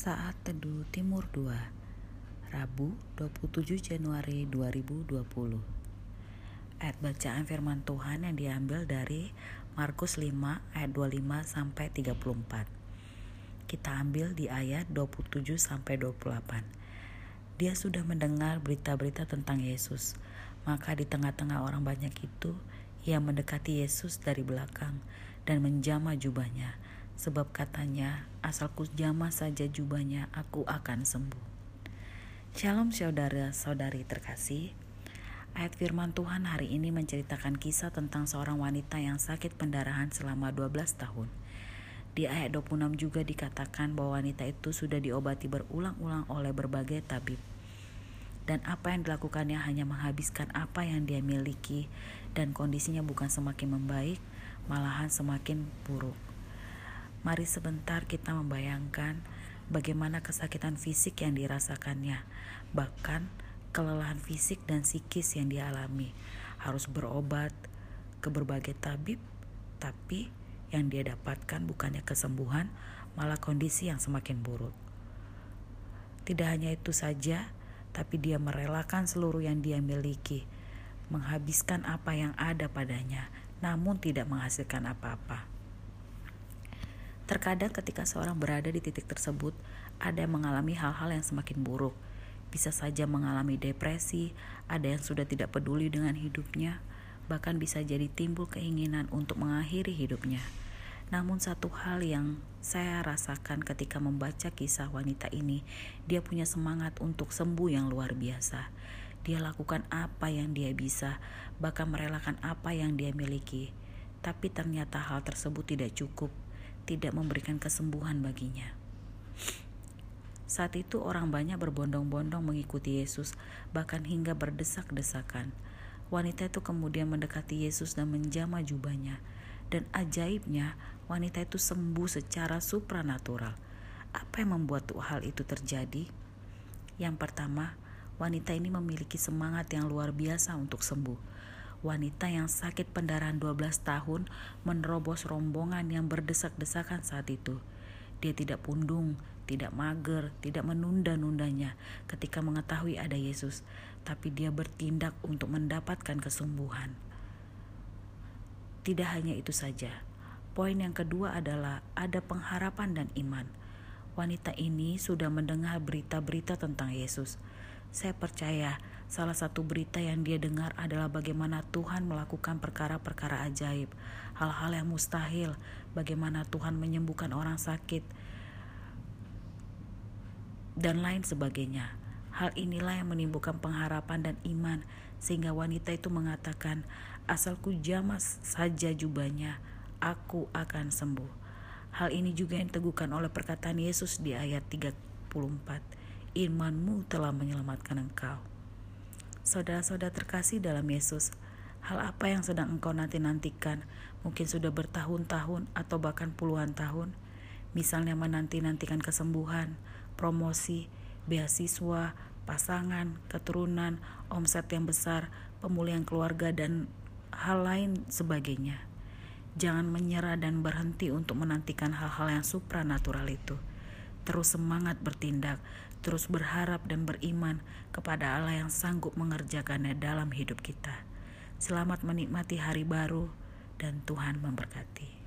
Saat Teduh Timur 2 Rabu 27 Januari 2020 Ayat bacaan firman Tuhan yang diambil dari Markus 5 ayat 25 sampai 34 Kita ambil di ayat 27 sampai 28 Dia sudah mendengar berita-berita tentang Yesus. Maka di tengah-tengah orang banyak itu Ia mendekati Yesus dari belakang dan menjamah jubahnya sebab katanya asalku jamah saja jubahnya aku akan sembuh. Shalom saudara-saudari terkasih. Ayat firman Tuhan hari ini menceritakan kisah tentang seorang wanita yang sakit pendarahan selama 12 tahun. Di ayat 26 juga dikatakan bahwa wanita itu sudah diobati berulang-ulang oleh berbagai tabib. Dan apa yang dilakukannya hanya menghabiskan apa yang dia miliki dan kondisinya bukan semakin membaik, malahan semakin buruk. Mari sebentar kita membayangkan bagaimana kesakitan fisik yang dirasakannya, bahkan kelelahan fisik dan psikis yang dialami. Harus berobat ke berbagai tabib, tapi yang dia dapatkan bukannya kesembuhan, malah kondisi yang semakin buruk. Tidak hanya itu saja, tapi dia merelakan seluruh yang dia miliki, menghabiskan apa yang ada padanya, namun tidak menghasilkan apa-apa. Terkadang ketika seorang berada di titik tersebut, ada yang mengalami hal-hal yang semakin buruk. Bisa saja mengalami depresi, ada yang sudah tidak peduli dengan hidupnya, bahkan bisa jadi timbul keinginan untuk mengakhiri hidupnya. Namun satu hal yang saya rasakan ketika membaca kisah wanita ini, dia punya semangat untuk sembuh yang luar biasa. Dia lakukan apa yang dia bisa, bahkan merelakan apa yang dia miliki. Tapi ternyata hal tersebut tidak cukup tidak memberikan kesembuhan baginya. Saat itu orang banyak berbondong-bondong mengikuti Yesus, bahkan hingga berdesak-desakan. Wanita itu kemudian mendekati Yesus dan menjamah jubahnya. Dan ajaibnya, wanita itu sembuh secara supranatural. Apa yang membuat hal itu terjadi? Yang pertama, wanita ini memiliki semangat yang luar biasa untuk sembuh wanita yang sakit pendarahan 12 tahun menerobos rombongan yang berdesak-desakan saat itu. Dia tidak pundung, tidak mager, tidak menunda-nundanya ketika mengetahui ada Yesus, tapi dia bertindak untuk mendapatkan kesembuhan. Tidak hanya itu saja, poin yang kedua adalah ada pengharapan dan iman. Wanita ini sudah mendengar berita-berita tentang Yesus. Saya percaya Salah satu berita yang dia dengar adalah bagaimana Tuhan melakukan perkara-perkara ajaib, hal-hal yang mustahil, bagaimana Tuhan menyembuhkan orang sakit, dan lain sebagainya. Hal inilah yang menimbulkan pengharapan dan iman, sehingga wanita itu mengatakan, "Asalku jamas saja jubahnya, aku akan sembuh." Hal ini juga yang teguhkan oleh perkataan Yesus di ayat 34, "Imanmu telah menyelamatkan engkau." Saudara-saudara terkasih dalam Yesus, hal apa yang sedang engkau nanti-nantikan, mungkin sudah bertahun-tahun atau bahkan puluhan tahun, misalnya menanti-nantikan kesembuhan, promosi, beasiswa, pasangan, keturunan, omset yang besar, pemulihan keluarga, dan hal lain sebagainya. Jangan menyerah dan berhenti untuk menantikan hal-hal yang supranatural itu terus semangat bertindak, terus berharap dan beriman kepada Allah yang sanggup mengerjakannya dalam hidup kita. Selamat menikmati hari baru dan Tuhan memberkati.